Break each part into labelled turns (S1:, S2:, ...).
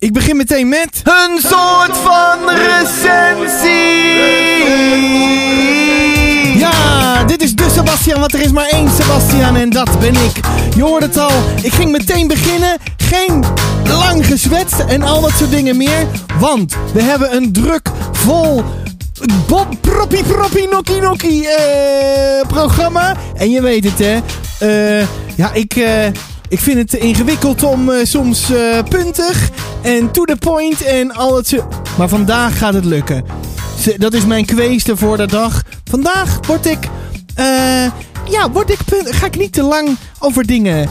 S1: Ik begin meteen met...
S2: Een soort van recensie.
S1: Ja, dit is de Sebastian, want er is maar één Sebastian en dat ben ik. Je hoort het al, ik ging meteen beginnen. Geen lang gezwetst en al dat soort dingen meer. Want we hebben een druk vol Bob Proppie Proppie Nokkie eh, programma. En je weet het hè. Eh, ja, ik... eh, ik vind het ingewikkeld om eh, soms eh, puntig en to the point en al het. Maar vandaag gaat het lukken. Dat is mijn kweeste voor de dag. Vandaag word ik. eh, ja, word ik. Ga ik niet te lang over dingen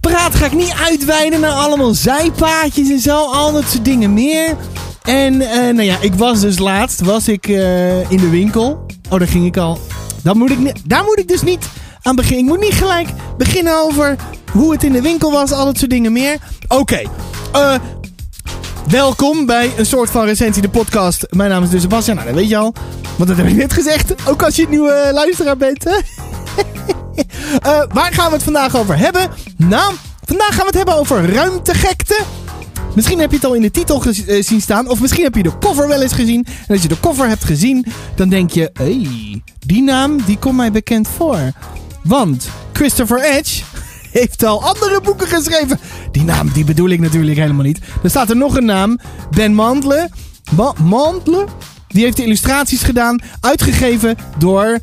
S1: praten. Ga ik niet uitweiden naar allemaal zijpaadjes en zo. Al dat soort dingen meer. En nou ja, ik was dus laatst was ik, in de winkel. Oh, daar ging ik al. Dan moet ik, daar moet ik dus niet aan beginnen. Ik moet niet gelijk beginnen over hoe het in de winkel was. Al dat soort dingen meer. Oké. eh, welkom bij een soort van recensie, de podcast. Mijn naam is dus Sebastian. Nou, dat weet je al. Want dat heb ik net gezegd. Ook als je een nieuwe eh, luisteraar bent. Hè? Eh, waar gaan we het vandaag over hebben? Nou, vandaag gaan we het hebben over ruimtegekte. Misschien heb je het al in de titel gez- eh, zien staan. Of misschien heb je de cover wel eens gezien. En als je de cover hebt gezien, dan denk je... Hey, die naam die komt mij bekend voor. Want Christopher Edge heeft al andere boeken geschreven. Die naam die bedoel ik natuurlijk helemaal niet. Er staat er nog een naam. Ben Mantle. Ma- Mantle? Die heeft de illustraties gedaan. Uitgegeven door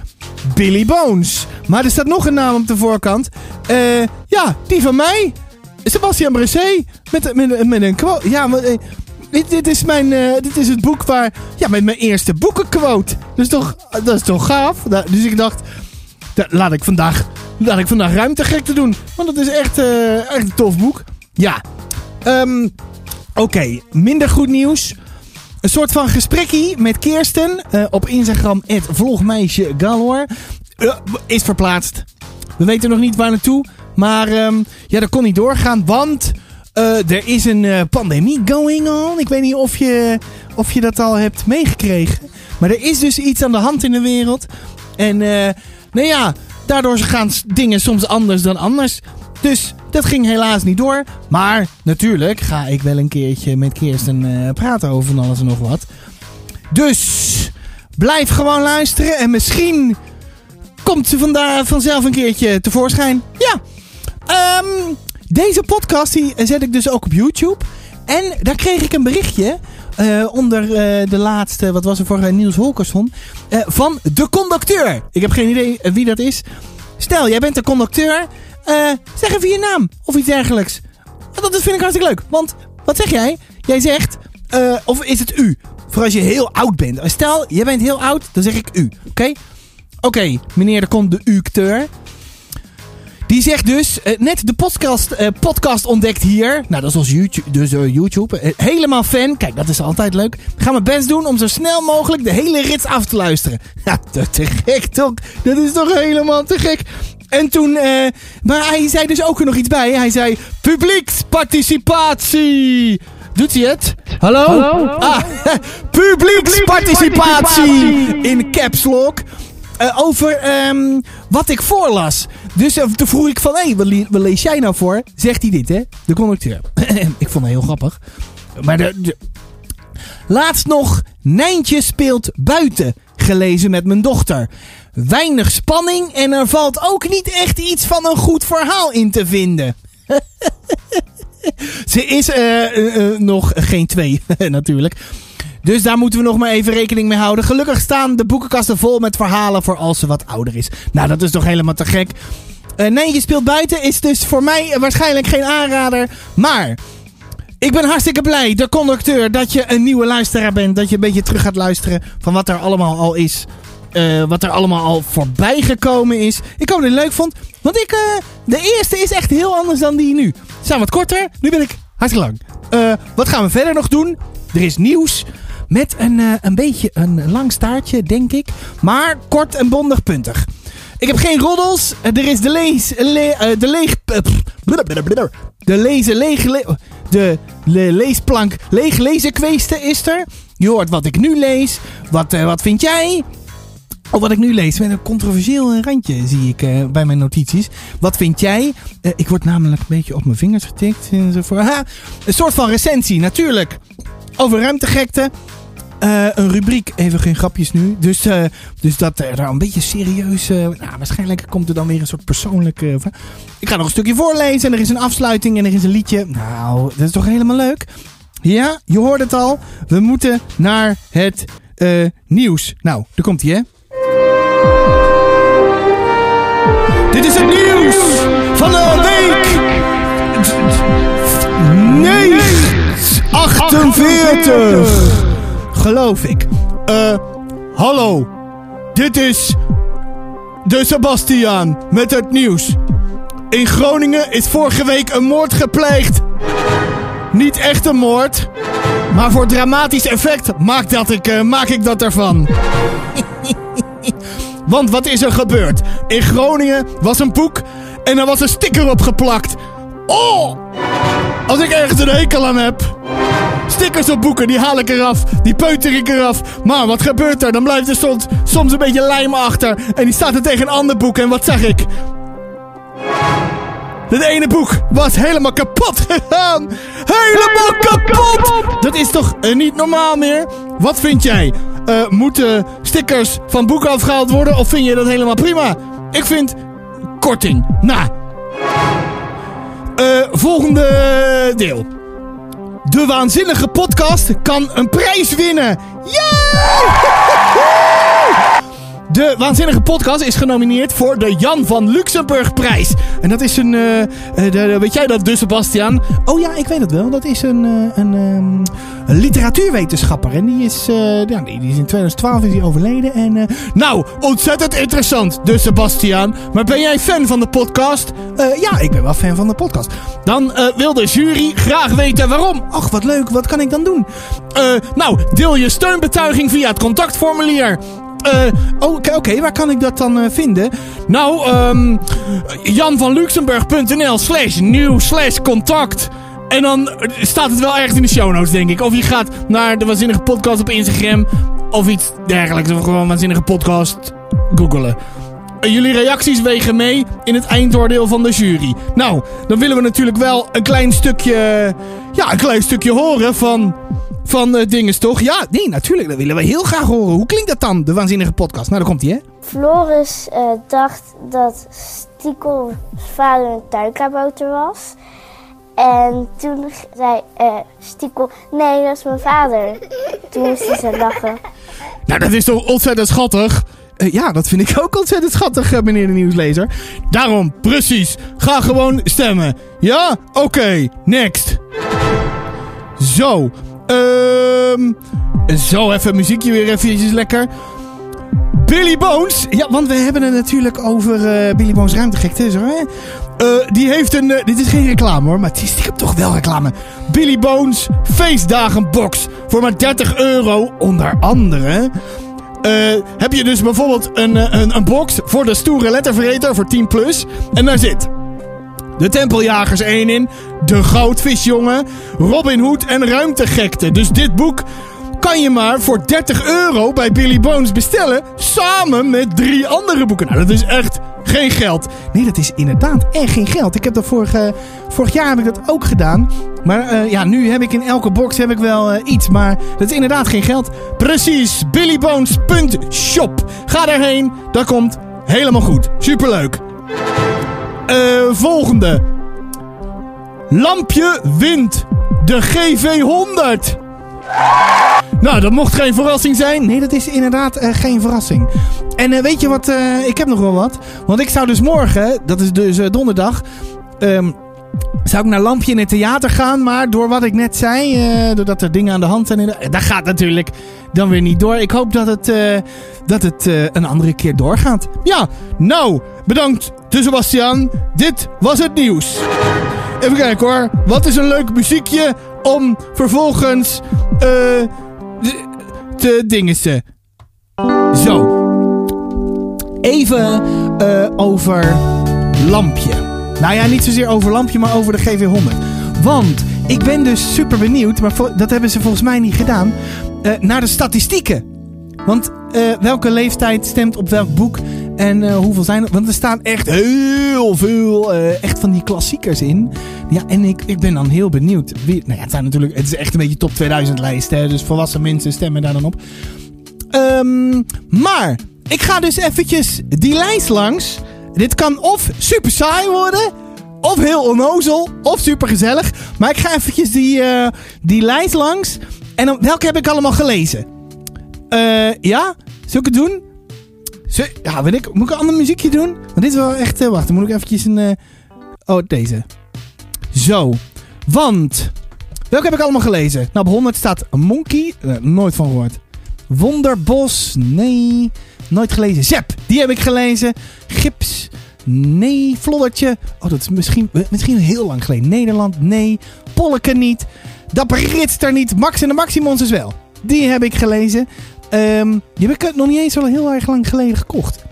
S1: Billy Bones. Maar er staat nog een naam op de voorkant. Eh, ja, die van mij. Sebastian Bresset. Met, met, met een quote. Ja, maar, eh, dit, dit, is mijn, eh, dit is het boek waar... Ja, met mijn eerste boekenquote. Is toch, dat is toch gaaf? Da- Dus ik dacht... Laat ik vandaag, laat ik vandaag ruimtegekte doen. Want dat is echt, eh, echt een tof boek. Ja. Ehm, Oké, minder goed nieuws. Een soort van gesprekkie met Kirsten eh, op Instagram, het vlogmeisje eh, is verplaatst. We weten nog niet waar naartoe, maar ehm, ja, dat kon niet doorgaan, want er is een pandemie going on. Ik weet niet of je, of je dat al hebt meegekregen, maar er is dus iets aan de hand in de wereld. En nou ja, daardoor gaan dingen soms anders dan anders. Dus dat ging helaas niet door. Maar natuurlijk ga ik wel een keertje met Kirsten eh, praten over van alles en nog wat. Dus blijf gewoon luisteren en misschien komt ze vandaar vanzelf een keertje tevoorschijn. Ja. Ehm, deze podcast die zet ik dus ook op YouTube. En daar kreeg ik een berichtje eh, onder eh, de laatste, wat was er vorige Niels Holkersson, eh, van de conducteur. Ik heb geen idee eh, wie dat is. Stel, jij bent de conducteur. eh, zeg even je naam of iets dergelijks. Dat vind ik hartstikke leuk. Want, wat zeg jij? Jij zegt, eh, of is het u? Voor als je heel oud bent. Stel, jij bent heel oud, dan zeg ik u. Oké? Oké, meneer de conducteur. Die zegt dus, eh, net de podcast, eh, podcast ontdekt hier. Nou, dat is ons YouTube. Dus, eh, YouTube. Helemaal fan. Kijk, dat is altijd leuk. Ik ga mijn best doen om zo snel mogelijk de hele rits af te luisteren. Ja, te, te gek toch? Dat is toch helemaal te gek? En toen, eh, maar hij zei dus ook er nog iets bij. Hij zei, publieksparticipatie. Doet hij het? Hallo? Ah, publieksparticipatie in caps lock. Eh, over ehm, wat ik voorlas. Dus eh, toen vroeg ik van, hé, wat, le- wat lees jij nou voor? Zegt hij dit, hè? De conducteur. ik vond het heel grappig. Maar de, Laatst nog, Nijntje speelt buiten. Gelezen met mijn dochter. Weinig spanning en er valt ook niet echt iets van een goed verhaal in te vinden. Ze is eh, nog geen twee, natuurlijk. Dus daar moeten we nog maar even rekening mee houden. Gelukkig staan de boekenkasten vol met verhalen voor als ze wat ouder is. Nou, dat is toch helemaal te gek. Eh nee, je speelt buiten is dus voor mij waarschijnlijk geen aanrader. Maar ik ben hartstikke blij, de conducteur, dat je een nieuwe luisteraar bent. Dat je een beetje terug gaat luisteren van wat er allemaal al is. eh, wat er allemaal al voorbij gekomen is. Ik hoop dat je het leuk vond. Want ik, eh, de eerste is echt heel anders dan die nu. Ze zijn wat korter. Nu ben ik hartstikke lang. Wat gaan we verder nog doen? Er is nieuws. Met een, eh, een beetje een lang staartje, denk ik. Maar kort en bondig puntig. Ik heb geen roddels. Eh, Er is de lees... Le, eh, de leeg... De lezen leeg... le- de le- leesplank leeg lezen is er. Je hoort wat ik nu lees. Wat, wat vind jij? Oh, wat ik nu lees, met een controversieel randje zie ik bij mijn notities. Wat vind jij? Ik word namelijk een beetje op mijn vingers getikt. Enzovoort. Ha, een soort van recensie, natuurlijk. Over ruimtegekte. Eh, een rubriek, even geen grapjes nu. Dus, eh, dus dat er een beetje serieus. eh, nou, waarschijnlijk komt er dan weer een soort persoonlijke. ik ga nog een stukje voorlezen. En er is een afsluiting en er is een liedje. Nou, dat is toch helemaal leuk? Ja, je hoort het al. We moeten naar het nieuws. Nou, daar komt hij, hè? Dit is het nieuws van de week. Nee, 48. Geloof ik. Eh, hallo. Dit is de Sebastiaan met het nieuws. In Groningen is vorige week een moord gepleegd. Niet echt een moord, maar voor dramatisch effect maak, dat ik, eh, maak ik dat ervan. Want wat is er gebeurd? In Groningen was een boek en er was een sticker op geplakt. Oh! Als ik ergens een hekel aan heb. Stickers op boeken, die haal ik eraf. Die peuter ik eraf. Maar wat gebeurt er? Dan blijft er soms, soms een beetje lijm achter. En die staat er tegen een ander boek. En wat zeg ik? Het ene boek was helemaal kapot gegaan. Helemaal kapot! Dat is toch eh, niet normaal meer? Wat vind jij? Eh, moeten stickers van boeken afgehaald worden? Of vind je dat helemaal prima? Ik vind korting. Nou. Eh, volgende deel. De waanzinnige podcast kan een prijs winnen. Yay! De Waanzinnige Podcast is genomineerd voor de Jan van Luxemburg prijs. En dat is een... eh, eh, weet jij dat, dus Sebastian? Oh ja, ik weet het wel. Dat is een, eh, een, ehm, een literatuurwetenschapper. En die is, eh, ja, die, die is in 2012 is hij overleden. En, nou, ontzettend interessant, dus Sebastian. Maar ben jij fan van de podcast? Ja, ik ben wel fan van de podcast. Dan wil de jury graag weten waarom. Ach, wat leuk. Wat kan ik dan doen? Nou, deel je steunbetuiging via het contactformulier. Eh, oh, Oké, waar kan ik dat dan eh, vinden? Nou, ehm janvanluxemburg.nl slash nieuw slash contact. En dan eh, staat het wel ergens in de show notes, denk ik. Of je gaat naar de Waanzinnige Podcast op Instagram. Of iets dergelijks. Of gewoon Waanzinnige Podcast googelen. Eh, Jullie reacties wegen mee in het eindoordeel van de jury. Nou, dan willen we natuurlijk wel een klein stukje... Ja, een klein stukje horen van... Van eh, dinges toch? Ja, nee, natuurlijk. Dat willen we heel graag horen. Hoe klinkt dat dan, de waanzinnige podcast? Nou, daar komt hij, hè?
S3: Floris eh, dacht dat Stiekel's vader een tuinkabouter was. En toen zei eh Stiekel, nee, dat is mijn vader. Toen moesten ze lachen.
S1: Nou, dat is toch ontzettend schattig? Ja, dat vind ik ook ontzettend schattig, meneer de nieuwslezer. Daarom, precies. Ga gewoon stemmen. Ja? Oké, next. Zo. Ehm zo, even muziekje weer eventjes lekker. Billy Bones. Ja, want we hebben het natuurlijk over eh, Billy Bones ruimtegekte. Zo, hè? Eh, die heeft een... eh, dit is geen reclame hoor, maar het is stiekem toch wel reclame. Billy Bones feestdagenbox. Voor maar 30 euro. Onder andere... heb je dus bijvoorbeeld een, een, een box voor de stoere letterverreter voor 10 plus. En daar zit de Tempeljagers 1 in. De Goudvisjongen. Robin Hood en Ruimtegekte. Dus dit boek kan je maar voor 30 euro bij Billy Bones bestellen. Samen met drie andere boeken. Nou, dat is echt geen geld. Nee, dat is inderdaad echt geen geld. Ik heb dat vorige, vorig jaar heb ik dat ook gedaan. Maar eh, ja, nu heb ik in elke box heb ik wel eh, iets. Maar dat is inderdaad geen geld. Precies, billybones.shop. Ga daarheen. Dat komt helemaal goed. Superleuk. Eh, volgende. Lampje wint de GV100. Nou, dat mocht geen verrassing zijn. Nee, dat is inderdaad eh, geen verrassing. En eh, weet je wat? ik heb nog wel wat. Want ik zou dus morgen, dat is dus donderdag. ehm, zou ik naar Lampje in het theater gaan. Maar door wat ik net zei, eh, doordat er dingen aan de hand zijn. Eh, dat gaat natuurlijk dan weer niet door. Ik hoop dat het, eh, dat het een andere keer doorgaat. Ja, nou, bedankt, de Sebastian. Dit was het nieuws. Even kijken hoor. Wat is een leuk muziekje om vervolgens te dingessen. Zo. Even over Lampje. Nou ja, niet zozeer over Lampje, maar over de GV100. Want ik ben dus super benieuwd, maar dat hebben ze volgens mij niet gedaan, eh, naar de statistieken. Want eh, welke leeftijd stemt op welk boek? En eh, hoeveel zijn er? Want er staan echt heel veel echt van die klassiekers in. Ja, en ik, ik ben dan heel benieuwd. Wie, nou ja, het, zijn natuurlijk, het is echt een beetje top 2000 lijst. Hè, dus volwassen mensen stemmen daar dan op. Ehm, maar ik ga dus eventjes die lijst langs. Dit kan of super saai worden. Of heel onnozel. Of super gezellig. Maar ik ga eventjes die, eh, die lijst langs. En dan, welke heb ik allemaal gelezen? Eh, ja? Zal ik het doen? Zul- ja, weet ik. Moet ik een ander muziekje doen? Want dit is wel echt... eh, wacht, dan moet ik eventjes een... oh, deze. Zo. Want... Welke heb ik allemaal gelezen? Nou, op 100 staat Monkey. Nooit van gehoord. Wonderbos. Nee. Nooit gelezen. Zep. Die heb ik gelezen. Gips. Nee. Floddertje. Oh, dat is misschien, misschien heel lang geleden. Nederland. Nee. Polleke niet. Dapper Ritster niet. Max en de Maximons wel. Die heb ik gelezen. Ehm, die heb ik nog niet eens zo heel erg lang geleden gekocht.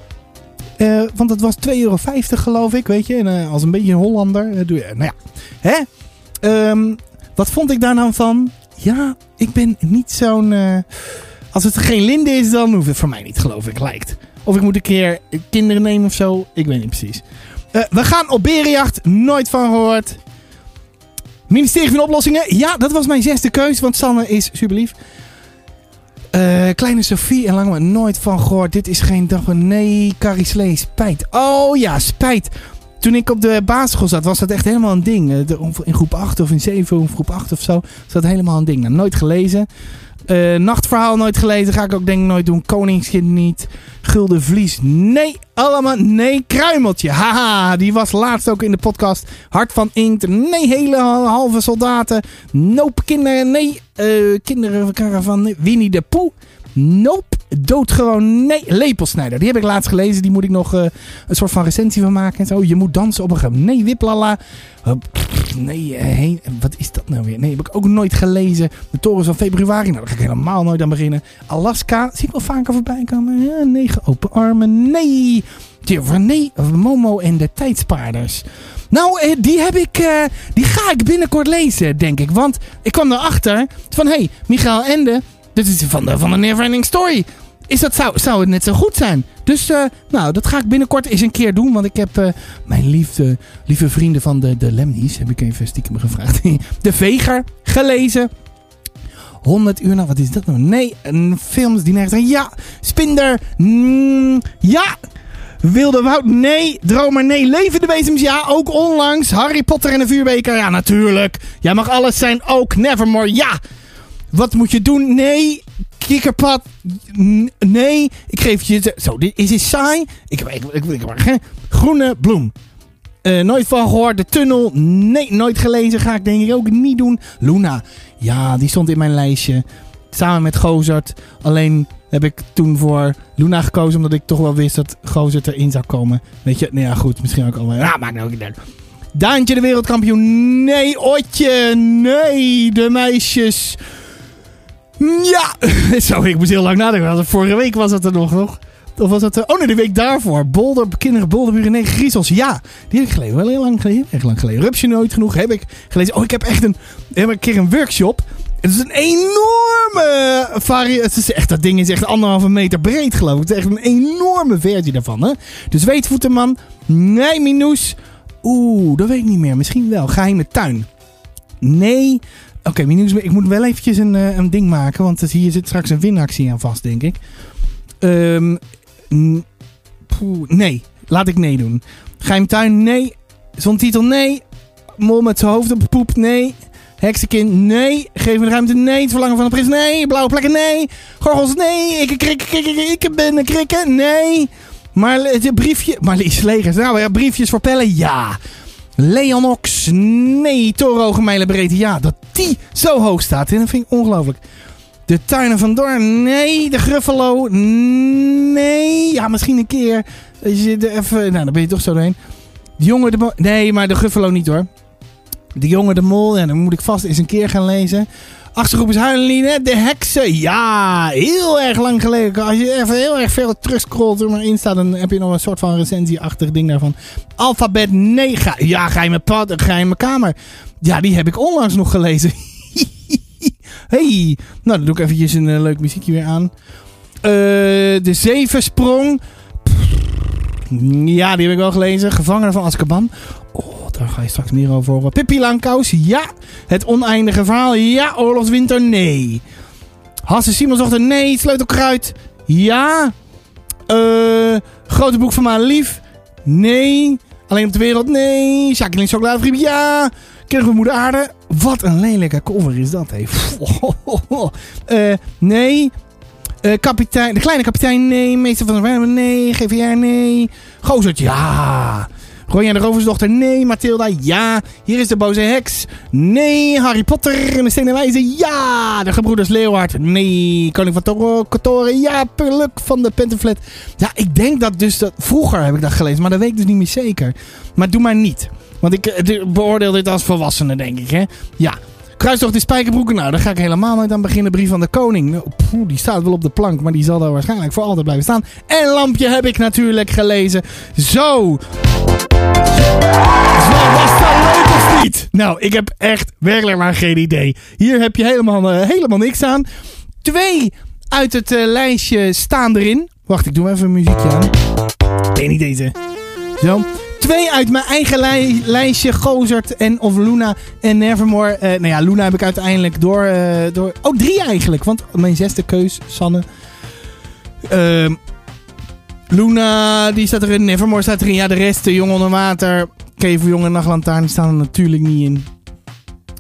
S1: Eh, want het was 2,50 euro geloof ik, weet je. En eh, als een beetje een Hollander eh, doe. Nou ja, hè? Ehm, wat vond ik daar nou van? Ja, ik ben niet zo'n... als het geen linde is, dan hoeft het voor mij niet, geloof ik, lijkt. Of ik moet een keer kinderen nemen of zo. Ik weet niet precies. Eh, we gaan op berenjacht. Nooit van gehoord. Ministerie van Oplossingen. Ja, dat was mijn zesde keus, want Sanne is super lief. Eh, Kleine Sophie en Lange nooit van gehoord. Dit is geen dag. Nee, Carrie Slee, spijt. Oh ja, spijt. Toen ik op de basisschool zat, was dat echt helemaal een ding. Eh, In groep 8 of in 7 of groep 8 of zo. Was dat helemaal een ding. Nou, nooit gelezen. Eh, nachtverhaal nooit gelezen. Ga ik ook denk ik nooit doen. Koningskind niet. Gulden Vlies. Nee, allemaal nee. Kruimeltje. Haha, die was laatst ook in de podcast. Hart van Inkt. Nee, hele halve soldaten. Nope, kinderen. Nee, eh, kinderen van. Winnie de Poe. Nope. Doodgewoon. Nee, Lepelsnijder. Die heb ik laatst gelezen. Die moet ik nog eh, een soort van recensie van maken. En zo. Je moet dansen op een. Nee, Wiplala. Nee, eh, heen- wat is dat nou weer? Nee, heb ik ook nooit gelezen. De torens van februari. Nou, daar ga ik helemaal nooit aan beginnen. Alaska. Zie ik wel vaker voorbij komen. Ja, negen open armen. Nee. Nee, Momo en de tijdspaarders. Nou, eh, die heb ik. die ga ik binnenkort lezen, denk ik. Want ik kwam erachter van hé, hey, Michael Ende. Dit is van de, van de Neverending Story. Is dat, zou, zou het net zo goed zijn? Dus eh, nou, dat ga ik binnenkort eens een keer doen. Want ik heb eh, mijn liefde, lieve vrienden van de, de Lemnies, heb ik even stiekem gevraagd. De Veger gelezen. 100 uur, nou wat is dat nou? Nee, een films die nergens zijn. Ja, Spinder. Mm, ja, Wilde Woud, nee. Dromer, nee. Levende Bezems, ja. Ook onlangs. Harry Potter en de vuurbeker, ja, natuurlijk. Jij mag alles zijn, ook. Nevermore, ja. Wat moet je doen? Nee. Kikkerpad, nee. Ik geef je... Zo, dit is het saai. Ik, ik, ik, ik, ik- Groene bloem. Eh, nooit van gehoord. De tunnel. Nee, nooit gelezen. Ga ik denk ik ook niet doen. Luna. Ja, die stond in mijn lijstje. Samen met Gozert. Alleen heb ik toen voor Luna gekozen. Omdat ik toch wel wist dat Gozert erin zou komen. Weet je? Nou ja, goed. Misschien ook al. Ja, maakt nou ook niet uit. Daantje de wereldkampioen. Nee, Otje. Nee, de meisjes. Ja. Zo, ik moest heel lang nadenken. Vorige week was het er nog. nog. Of was het... er- Oh nee, de week daarvoor. Bolder, kinderen, bolderburen. Nee, griezels. Ja, die heb ik gelezen. Wel heel lang geleden. Echt lang geleden. Rupsje nooit genoeg heb ik gelezen. Oh, ik heb echt een, heb een keer een workshop. Het is een enorme variëteit. Het is echt, dat ding is echt anderhalve meter breed, geloof ik. Het is echt een enorme versie daarvan, hè. Dus. Nee, Minous. Oeh, dat weet ik niet meer. Misschien wel. Geheime tuin. Nee. Oké, Minous, ik moet wel eventjes een, eh, een ding maken. Want hier zit straks een winactie aan vast, denk ik. Poeh, nee, laat ik nee doen. Geheimtuin, nee. Zonder titel, nee. Mol met zijn hoofd op de poep, nee. Heksenkind, nee. Geef me de ruimte, nee. Het verlangen van de prins, nee. Blauwe plekken, nee. Gorgels, nee. Ik, ik, ik, ik, ik, ben een krikken, nee. Maar het briefje, Marlies Legers, nou ja, briefjes voor ja. Leon Ox, nee. Toro gemijlenbreed, ja. Dat die zo hoog staat, dat vind ik ongelooflijk. De Tuinen van Doorn, nee. De Gruffalo, nee. Ja, misschien een keer. Als je er even, nou, dan ben je toch zo doorheen. De jongen de Mol, nee, maar de Gruffalo niet hoor. De jongen de Mol, ja, dan moet ik vast eens een keer gaan lezen. Achtergroep is Huilenline, de heksen. Ja, heel erg lang geleden. Als je even heel erg veel terugscrollt er maar in staat, dan heb je nog een soort van recensieachtig ding daarvan. Alfabet, nee. Ga, ja, geheime pad, geheime kamer. Ja, die heb ik onlangs nog gelezen. hey, nou dan doe ik eventjes een eh, leuk muziekje weer aan. Eh, de Zevensprong. Ja, die heb ik wel gelezen. Gevangenen van Azkaban. Oh, daar ga je straks meer over horen. Pippi Langkous. Ja. Het oneindige verhaal. Ja. Oorlogswinter. Nee. Hasse Simonsdochter. Nee. Sleutelkruid. Ja. Eh, grote boek van mijn lief. Nee. Alleen op de wereld. Nee. Jacqueline Chocoladefriep. Ja. Kinderen Moeder Aarde. Wat een lelijke cover is dat, hé. Eh, nee. Eh, kapitein, de kleine kapitein, nee. Meester van de Rijmen, nee. GVR, nee. Gozert, ja. Ronja de Roversdochter, nee. Mathilda, ja. Hier is de boze heks, nee. Harry Potter en de Stenen Wijze, ja. De gebroeders Leeuward, nee. Koning van Toro, Kotoren, ja. Puluk van de Pentenflat. Ja, ik denk dat dus... Dat, vroeger heb ik dat gelezen, maar dat weet ik dus niet meer zeker. Maar doe maar niet. Want ik eh, beoordeel dit als volwassene, denk ik, hè. Ja. Kruistocht in Spijkerbroeken. Nou, daar ga ik helemaal nooit aan beginnen. Brief van de Koning. Nou, die staat wel op de plank, maar die zal daar waarschijnlijk voor altijd blijven staan. En Lampje heb ik natuurlijk gelezen. Zo. Zo, was dat leuk? Nou, ik heb echt werkelijk maar geen idee. Hier heb je helemaal, uh, helemaal niks aan. Twee uit het uh, lijstje staan erin. Wacht, ik doe even een muziekje aan. Nee, niet deze. Zo. Twee uit mijn eigen li lijstje. Gozert en of Luna en Nevermore. Uh, nou ja, Luna heb ik uiteindelijk door, uh, door... Oh, drie eigenlijk. Want mijn zesde keus, Sanne. Uh, Luna, die staat erin. Nevermore staat erin. Ja, de rest, de Jong Onder Water. Kevel Jonge Nachtlantaarn, staan er natuurlijk niet in.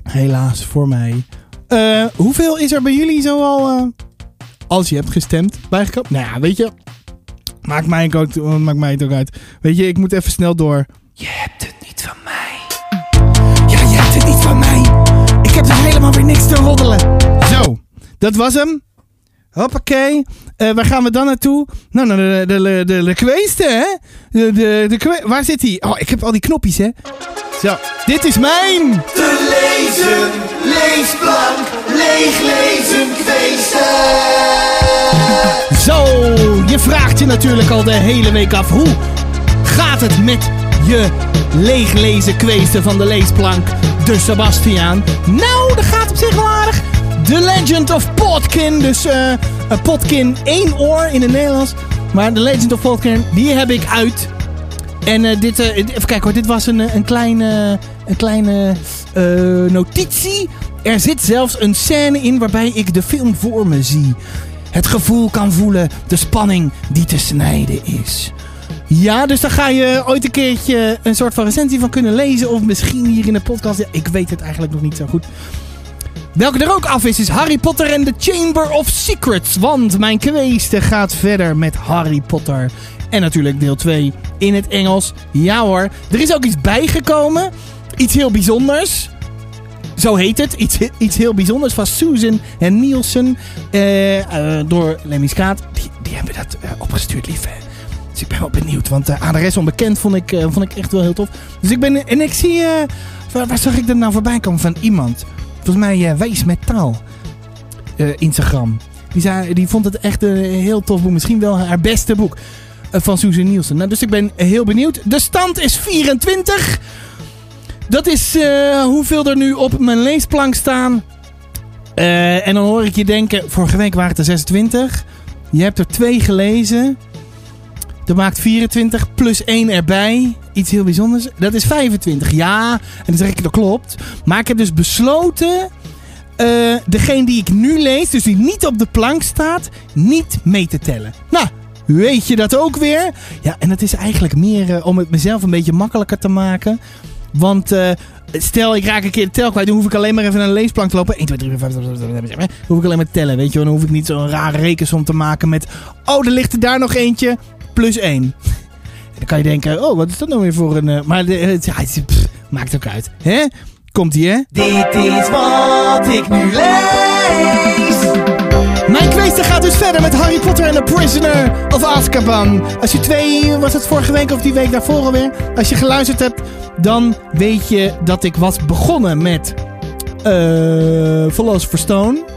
S1: Helaas, voor mij. Uh, hoeveel is er bij jullie zo al... als je hebt gestemd, bijgekomen? Nou ja, weet je... Maakt mij, ook, maakt mij het ook uit. Weet je, ik moet even snel door. Je hebt het niet van mij. Ja, je hebt het niet van mij. Ik heb er helemaal weer niks te roddelen. Zo, dat was hem. Hoppakee. Uh, waar gaan we dan naartoe? Nou, naar de, de, de, de, de kweeste, hè? De, de, de kwe waar zit hij? Oh, ik heb al die knopjes, hè? Zo, dit is mijn...
S2: Te lezen, leesplank, leeglezen, kweesten.
S1: Zo, je vraagt je natuurlijk al de hele week af hoe gaat het met je leeglezen kweesten van de leesplank, de Sebastiaan? Nou, dat gaat op zich wel aardig. The Legend of Potkin, dus uh, Potkin één oor in het Nederlands. Maar The Legend of Potkin, die heb ik uit. En uh, dit, even kijken hoor, dit was een, een kleine, een kleine notitie. Er zit zelfs een scène in waarbij ik de film voor me zie het gevoel kan voelen, de spanning die te snijden is. Ja, dus daar ga je ooit een keertje een soort van recensie van kunnen lezen. Of misschien hier in de podcast. Ja, ik weet het eigenlijk nog niet zo goed. Welke er ook af is, is Harry Potter en the Chamber of Secrets. Want mijn kweeste gaat verder met Harry Potter. En natuurlijk deel 2 in het Engels. Ja hoor, er is ook iets bijgekomen. Iets heel bijzonders. Zo heet het. Iets, iets heel bijzonders van Susan en Nielsen. Uh, uh, door Lemmy Skaat. Die, die hebben dat uh, opgestuurd, lief. Dus ik ben wel benieuwd. Want uh, adres onbekend vond ik, vond ik echt wel heel tof. Dus ik ben... En ik zie... Waar, waar, zag ik dat nou voorbij komen van iemand? Volgens mij Wijs met Taal. Instagram. Die, zei, die vond het echt een heel tof boek. Misschien wel haar beste boek. van Susan Nielsen. Nou, dus ik ben heel benieuwd. De stand is 24. Dat is uh, hoeveel er nu op mijn leesplank staan. Uh, en dan hoor ik je denken, vorige week waren het er 26. Je hebt er twee gelezen. Dat maakt 24 plus 1 erbij. Iets heel bijzonders. Dat is 25. Ja, en dan zeg ik dat klopt. Maar ik heb dus besloten... Uh, degene die ik nu lees, dus die niet op de plank staat, niet mee te tellen. Nou, weet je dat ook weer? Ja, en het is eigenlijk meer uh, om het mezelf een beetje makkelijker te maken. Want uh, stel ik raak een keer de tel kwijt, dan hoef ik alleen maar even naar een leesplank te lopen. 1, 2, 3, 4, 5, 6, 7, 8, hoef ik alleen maar te tellen, weet je. Dan hoef ik niet zo'n rare rekensom te maken met... Oh, er ligt er daar nog eentje, plus 1. En dan kan je denken, oh, wat is dat nou weer voor een... Uh, maar de, het, ja, pff, maakt ook uit, hè? Komt ie, hè?
S2: Dit is wat ik nu lees.
S1: Mijn kweester gaat dus verder met Harry Potter en The Prisoner of Azkaban. Als je twee, was het vorige week of die week daarvoor alweer? Als je geluisterd hebt, dan weet je dat ik was begonnen met uh, Philosopher's Stone.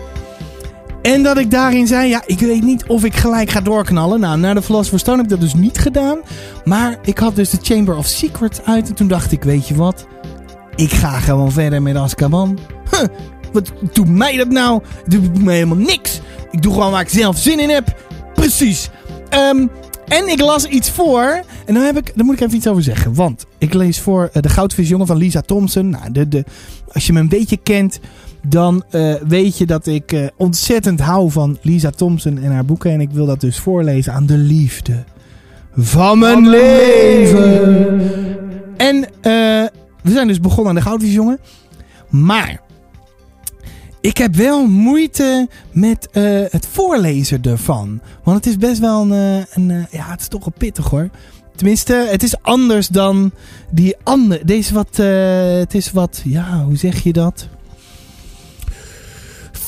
S1: En dat ik daarin zei, ja, ik weet niet of ik gelijk ga doorknallen. Nou, na de Philosopher's Stone heb ik dat dus niet gedaan. Maar ik had dus de Chamber of Secrets uit. En toen dacht ik, weet je wat? Ik ga gewoon verder met Azkaban. Wat doet mij dat nou? Doet mij helemaal niks. Ik doe gewoon waar ik zelf zin in heb. precies. Ehm, en ik las iets voor. En dan, heb ik, daar moet ik even iets over zeggen. Want ik lees voor uh, De Goudvisjongen van Lisa Thompson. Nou, de, de, als je me een beetje kent, dan uh, weet je dat ik uh, ontzettend hou van Lisa Thompson en haar boeken. En ik wil dat dus voorlezen aan de liefde van mijn leven. En we zijn dus begonnen aan De Goudvisjongen. Maar ik heb wel moeite met het voorlezen ervan. Want het is best wel een, een ja, het is toch wel pittig hoor. Tenminste, het is anders dan die andere. Deze wat, het is wat, ja, hoe zeg je dat?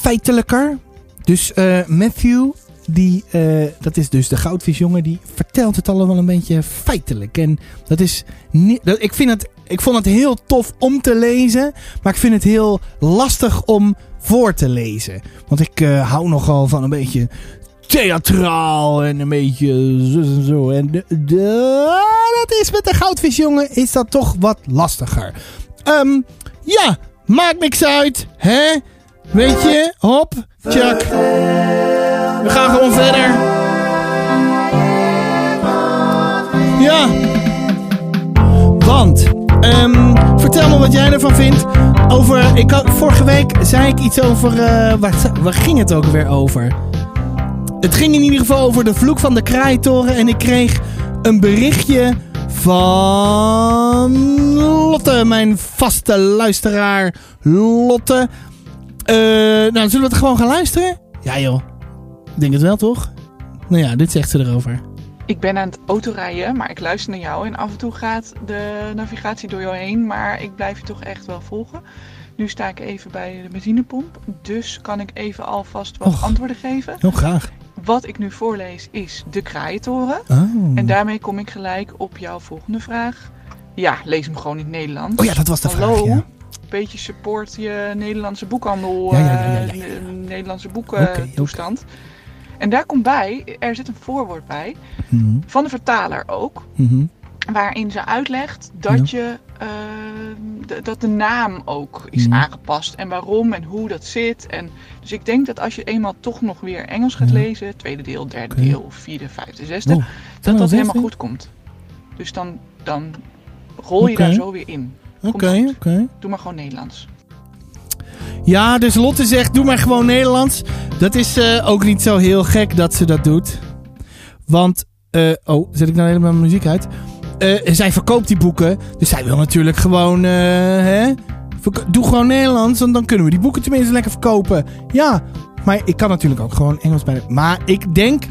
S1: Feitelijker. Dus Matthew, die, dat is dus de goudvisjongen, die vertelt het allemaal een beetje feitelijk. En dat is niet, ik vind het, ik vond het heel tof om te lezen, maar ik vind het heel lastig om voor te lezen. Want ik uh, hou nogal van een beetje theatraal en een beetje zo en zo. En dat is met de goudvisjongen is dat toch wat lastiger. Um, ja, maakt niks uit. Hè? Weet je? Hop, tjak. We gaan gewoon verder. Ja. Want Um, vertel me wat jij ervan vindt. Over, ik vorige week zei ik iets over. Uh, waar, waar ging het ook weer over? Het ging in ieder geval over de vloek van de kraaitoren. En ik kreeg een berichtje van Lotte, mijn vaste luisteraar Lotte. Uh, nou, zullen we het gewoon gaan luisteren? Ja joh, ik denk het wel toch? Nou ja, dit zegt ze erover.
S4: Ik ben aan het autorijden, maar ik luister naar jou. En af en toe gaat de navigatie door jou heen. Maar ik blijf je toch echt wel volgen. Nu sta ik even bij de benzinepomp. Dus kan ik even alvast wat Och, antwoorden geven.
S1: Heel graag.
S4: Wat ik nu voorlees is de Kraaientoren. Oh. En daarmee kom ik gelijk op jouw volgende vraag. Ja, lees hem gewoon in het Nederlands.
S1: Oh ja, dat was de
S4: Hallo.
S1: vraag, ja.
S4: Beetje support je Nederlandse boekhandel, uh, Nederlandse okay. En daar komt bij, er zit een voorwoord bij, mm -hmm. van de vertaler ook. Mm -hmm. Waarin ze uitlegt dat, je, uh, dat de naam ook is mm -hmm. aangepast. En waarom en hoe dat zit. En, dus ik denk dat als je eenmaal toch nog weer Engels gaat lezen, tweede deel, derde deel, vierde, vijfde, zesde, oh, dat dat helemaal goed komt. Dus dan, dan rol je daar zo weer in.
S1: Oké, oké. Okay,
S4: Doe maar gewoon Nederlands.
S1: Ja, dus Lotte zegt, doe maar gewoon Nederlands. Dat is uh, ook niet zo heel gek dat ze dat doet. Want, uh, oh, zet ik nou helemaal mijn muziek uit? Uh, zij verkoopt die boeken, dus zij wil natuurlijk gewoon, hè? Doe gewoon Nederlands, want dan kunnen we die boeken tenminste lekker verkopen. Ja, maar ik kan natuurlijk ook gewoon Engels bij. Maar ik denk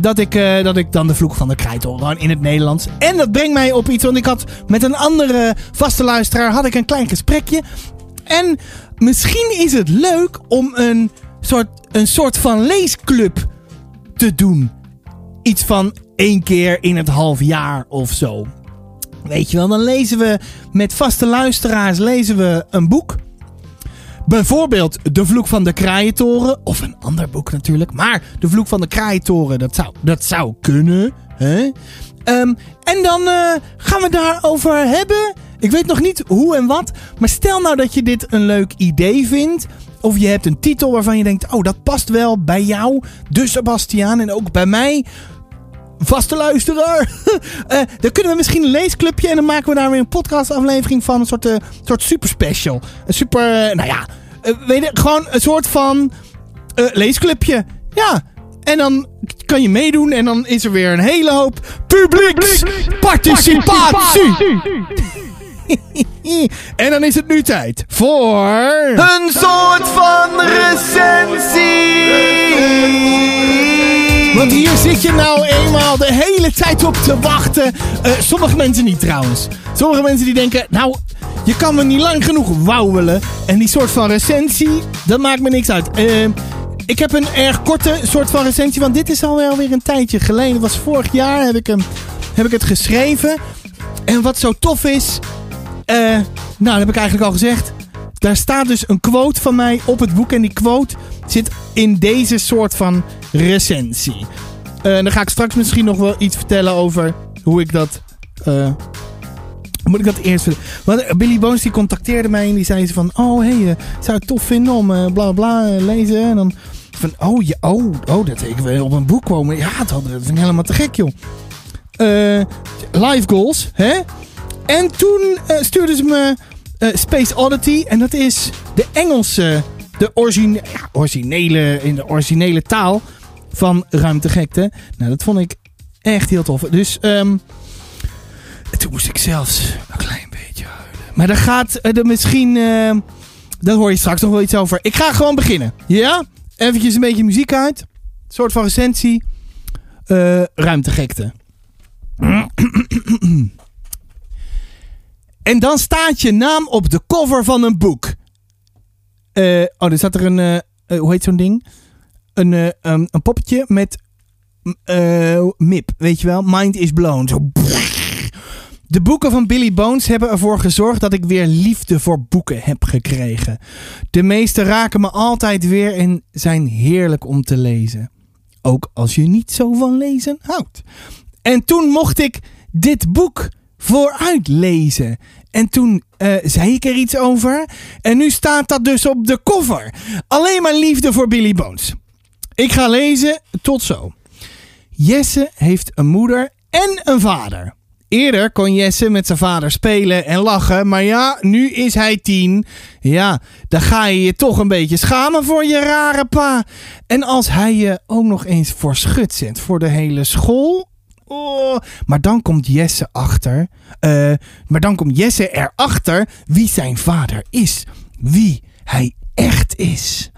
S1: dat ik, uh, dat ik dan de vloek van de krijtol gewoon in het Nederlands. En dat brengt mij op iets, want ik had met een andere vaste luisteraar had ik een klein gesprekje. En misschien is het leuk om een soort, een soort van leesclub te doen. Iets van één keer in het half jaar of zo. Weet je wel, dan lezen we met vaste luisteraars lezen we een boek. Bijvoorbeeld De Vloek van de Kraaientoren. Of een ander boek natuurlijk. Maar De Vloek van de Kraaientoren, dat zou, dat zou kunnen. Hè? Um, en dan uh, gaan we daarover hebben. Ik weet nog niet hoe en wat. Maar stel nou dat je dit een leuk idee vindt. Of je hebt een titel waarvan je denkt: oh, dat past wel bij jou, de Sebastiaan. En ook bij mij. Vaste luisteraar. uh, dan kunnen we misschien een leesclubje. En dan maken we daar weer een podcastaflevering van. Een soort, uh, soort super special. Een super. Uh, nou ja. weet je, gewoon een soort van. leesclubje. Ja. En dan kan je meedoen en dan is er weer een hele hoop publieksparticipatie. en dan is het nu tijd voor...
S2: Een soort van recensie.
S1: Want hier zit je nou eenmaal de hele tijd op te wachten. Uh, sommige mensen niet trouwens. Sommige mensen die denken, nou, je kan me niet lang genoeg wauwelen. En die soort van recensie, dat maakt me niks uit. Uh, ik heb een erg korte soort van recensie, want dit is alweer weer een tijdje geleden. Het was vorig jaar heb ik, hem, heb ik het geschreven. En wat zo tof is, uh, nou dat heb ik eigenlijk al gezegd. Daar staat dus een quote van mij op het boek. En die quote zit in deze soort van recensie. Uh, dan ga ik straks misschien nog wel iets vertellen over hoe ik dat... Uh, moet ik dat eerst Want Billy Bones die contacteerde mij en die zei ze van... Oh, hey, zou het tof vinden om bla bla lezen. En dan van, oh, ja, oh, oh dat ik weer op een boek komen. Ja, dat, dat vind ik helemaal te gek, joh. Live goals, hè? En toen stuurden ze me Space Oddity. En dat is de Engelse, de ja, originele, in de originele taal van Ruimtegekte. Nou, dat vond ik echt heel tof. Dus um, toen moest ik zelfs een klein beetje huilen. Maar daar gaat er misschien... Uh, hoor je straks nog wel iets over. Ik ga gewoon beginnen. Ja? Eventjes een beetje muziek uit. Een soort van recensie. Uh, ruimtegekte. en dan staat je naam op de cover van een boek. Uh, oh, er staat er een... Hoe heet zo'n ding? Een, um, een poppetje met... MIP, weet je wel? Mind is blown. Zo... De boeken van Billy Bones hebben ervoor gezorgd dat ik weer liefde voor boeken heb gekregen. De meeste raken me altijd weer en zijn heerlijk om te lezen. Ook als je niet zo van lezen houdt. En toen mocht ik dit boek vooruit lezen. En toen uh, zei ik er iets over. En nu staat dat dus op de cover. Alleen maar liefde voor Billy Bones. Ik ga lezen. Tot zo. Jesse heeft een moeder en een vader. Eerder kon Jesse met zijn vader spelen en lachen, maar ja, nu is hij tien. Ja, dan ga je je toch een beetje schamen voor je rare pa. En als hij je ook nog eens voor schut zet voor de hele school. Oh, maar dan komt Jesse achter. Uh, maar dan komt Jesse erachter wie zijn vader is. Wie hij echt is.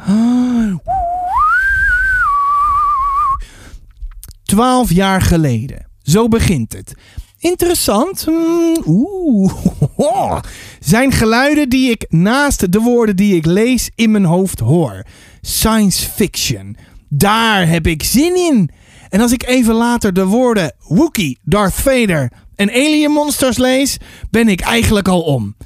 S1: Twaalf jaar geleden. Zo begint het. Interessant. Hmm, oeh. Zijn geluiden die ik naast de woorden die ik lees in mijn hoofd hoor. Science fiction. Daar heb ik zin in. En als ik even later de woorden Wookie, Darth Vader en Alien Monsters lees, ben ik eigenlijk al om.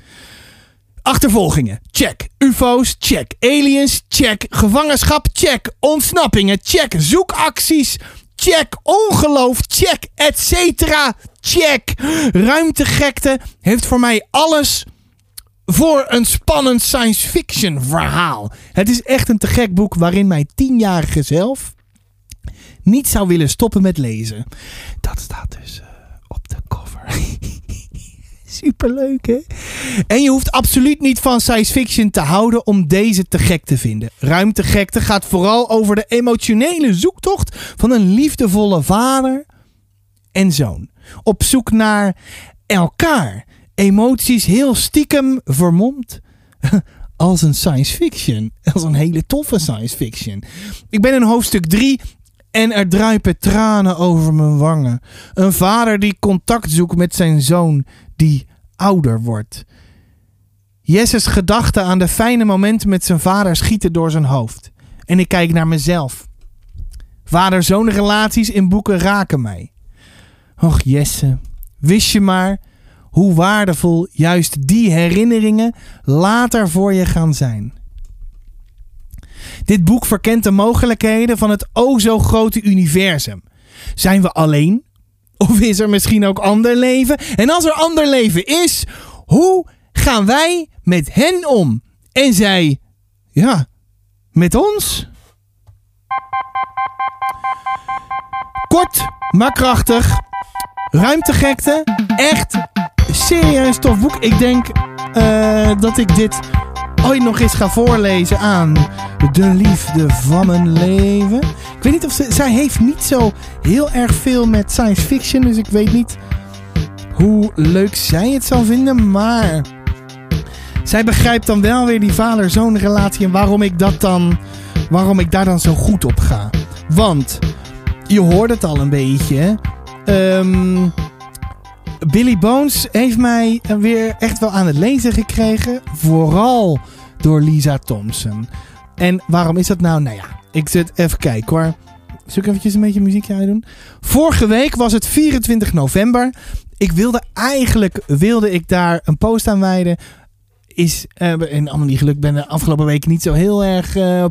S1: Achtervolgingen, check. UFO's, check. Aliens, check. Gevangenschap, check. Ontsnappingen, check. Zoekacties, check. Ongeloof, check. Etcetera, check. Ruimtegekte heeft voor mij alles voor een spannend science fiction verhaal. Het is echt een te gek boek waarin mijn tienjarige zelf niet zou willen stoppen met lezen. Dat staat dus uh, op de cover. Superleuk hè? En je hoeft absoluut niet van science fiction te houden om deze te gek te vinden. Ruimtegekte gaat vooral over de emotionele zoektocht van een liefdevolle vader en zoon. Op zoek naar elkaar. Emoties heel stiekem vermomd. Als een science fiction. Als een hele toffe science fiction. Ik ben in hoofdstuk 3 en er druipen tranen over mijn wangen. Een vader die contact zoekt met zijn zoon die ouder wordt. Jesses gedachten aan de fijne momenten met zijn vader schieten door zijn hoofd. En ik kijk naar mezelf. Vader-zoon relaties in boeken raken mij. Och Jesse, wist je maar hoe waardevol juist die herinneringen later voor je gaan zijn. Dit boek verkent de mogelijkheden van het o zo grote universum. Zijn we alleen? Of is er misschien ook ander leven? En als er ander leven is, hoe gaan wij met hen om? En zij, ja, met ons? Kort, maar krachtig. Ruimtegekte. Echt serieus tof boek. Ik denk uh, dat ik dit ooit nog eens ga voorlezen aan de liefde van mijn leven. Ik weet niet of ze... Zij heeft niet zo heel erg veel met science fiction. Dus ik weet niet hoe leuk zij het zal vinden. Maar... Zij begrijpt dan wel weer die vader-zoon relatie. En waarom ik dat dan... Waarom ik daar dan zo goed op ga. Want... Je hoort het al een beetje. Um, Billy Bones heeft mij weer echt wel aan het lezen gekregen. Vooral door Lisa Thompson. En waarom is dat nou? Nou ja, ik zit even kijken hoor. Ik eventjes een beetje muziekje doen? Vorige week was het 24 november. Ik wilde eigenlijk wilde ik daar een post aan wijden. Is uh, en allemaal niet gelukt. Ben de afgelopen weken niet zo heel erg uh,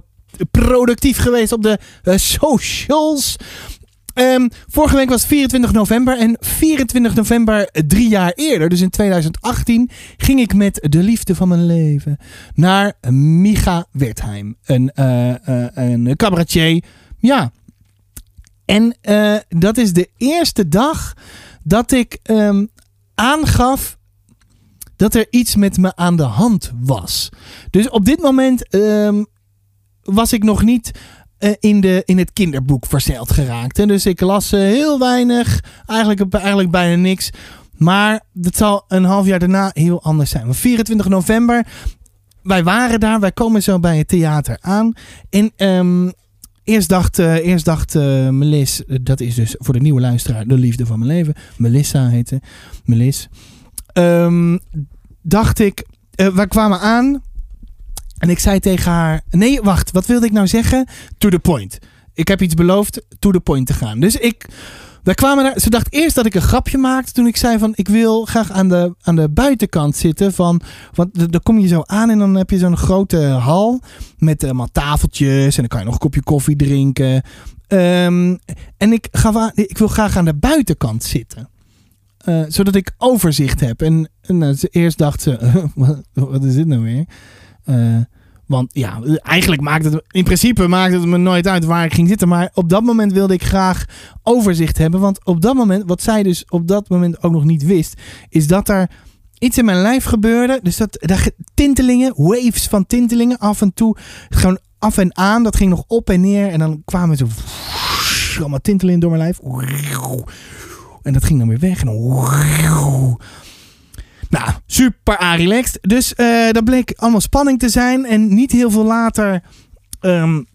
S1: productief geweest op de uh, socials. Ehm, vorige week was 24 november. En 24 november, drie jaar eerder, dus in 2018, ging ik met de liefde van mijn leven naar Micha Wertheim. Een, uh, een cabaretier. Ja. En dat is de eerste dag dat ik um, aangaf dat er iets met me aan de hand was. Dus op dit moment um, was ik nog niet uh, in, de, in het kinderboek verzeild geraakt. En dus ik las uh, heel weinig, eigenlijk, eigenlijk bijna niks. Maar dat zal een half jaar daarna heel anders zijn. 24 november, wij waren daar, wij komen zo bij het theater aan. En um, Eerst dacht, eerst dacht Melis, dat is dus voor de nieuwe luisteraar de liefde van mijn leven. Melissa heette. Melis. Um, dacht ik, wij kwamen aan. En ik zei tegen haar: Nee, wacht, wat wilde ik nou zeggen? To the point. Ik heb iets beloofd, to the point te gaan. Dus ik. Wij kwamen daar, ze dacht eerst dat ik een grapje maakte toen ik zei van ik wil graag aan de, aan de buitenkant zitten. Van, want dan kom je zo aan en dan heb je zo'n grote hal met allemaal tafeltjes en dan kan je nog een kopje koffie drinken. Um, en ik, ga, ik wil graag aan de buitenkant zitten. Uh, zodat ik overzicht heb. En, en uh, eerst dacht ze, wat, wat, is dit nou weer? Uh, want ja, eigenlijk maakt het in principe maakt het me nooit uit waar ik ging zitten. Maar op dat moment wilde ik graag overzicht hebben. Want op dat moment, wat zij dus op dat moment ook nog niet wist, is dat er iets in mijn lijf gebeurde. Dus dat, dat tintelingen, waves van tintelingen af en toe. Gewoon af en aan. Dat ging nog op en neer. En dan kwamen ze allemaal tintelingen door mijn lijf. En dat ging dan weer weg. En dan nou, super relaxed. Dus uh, dat bleek allemaal spanning te zijn. En niet heel veel later um,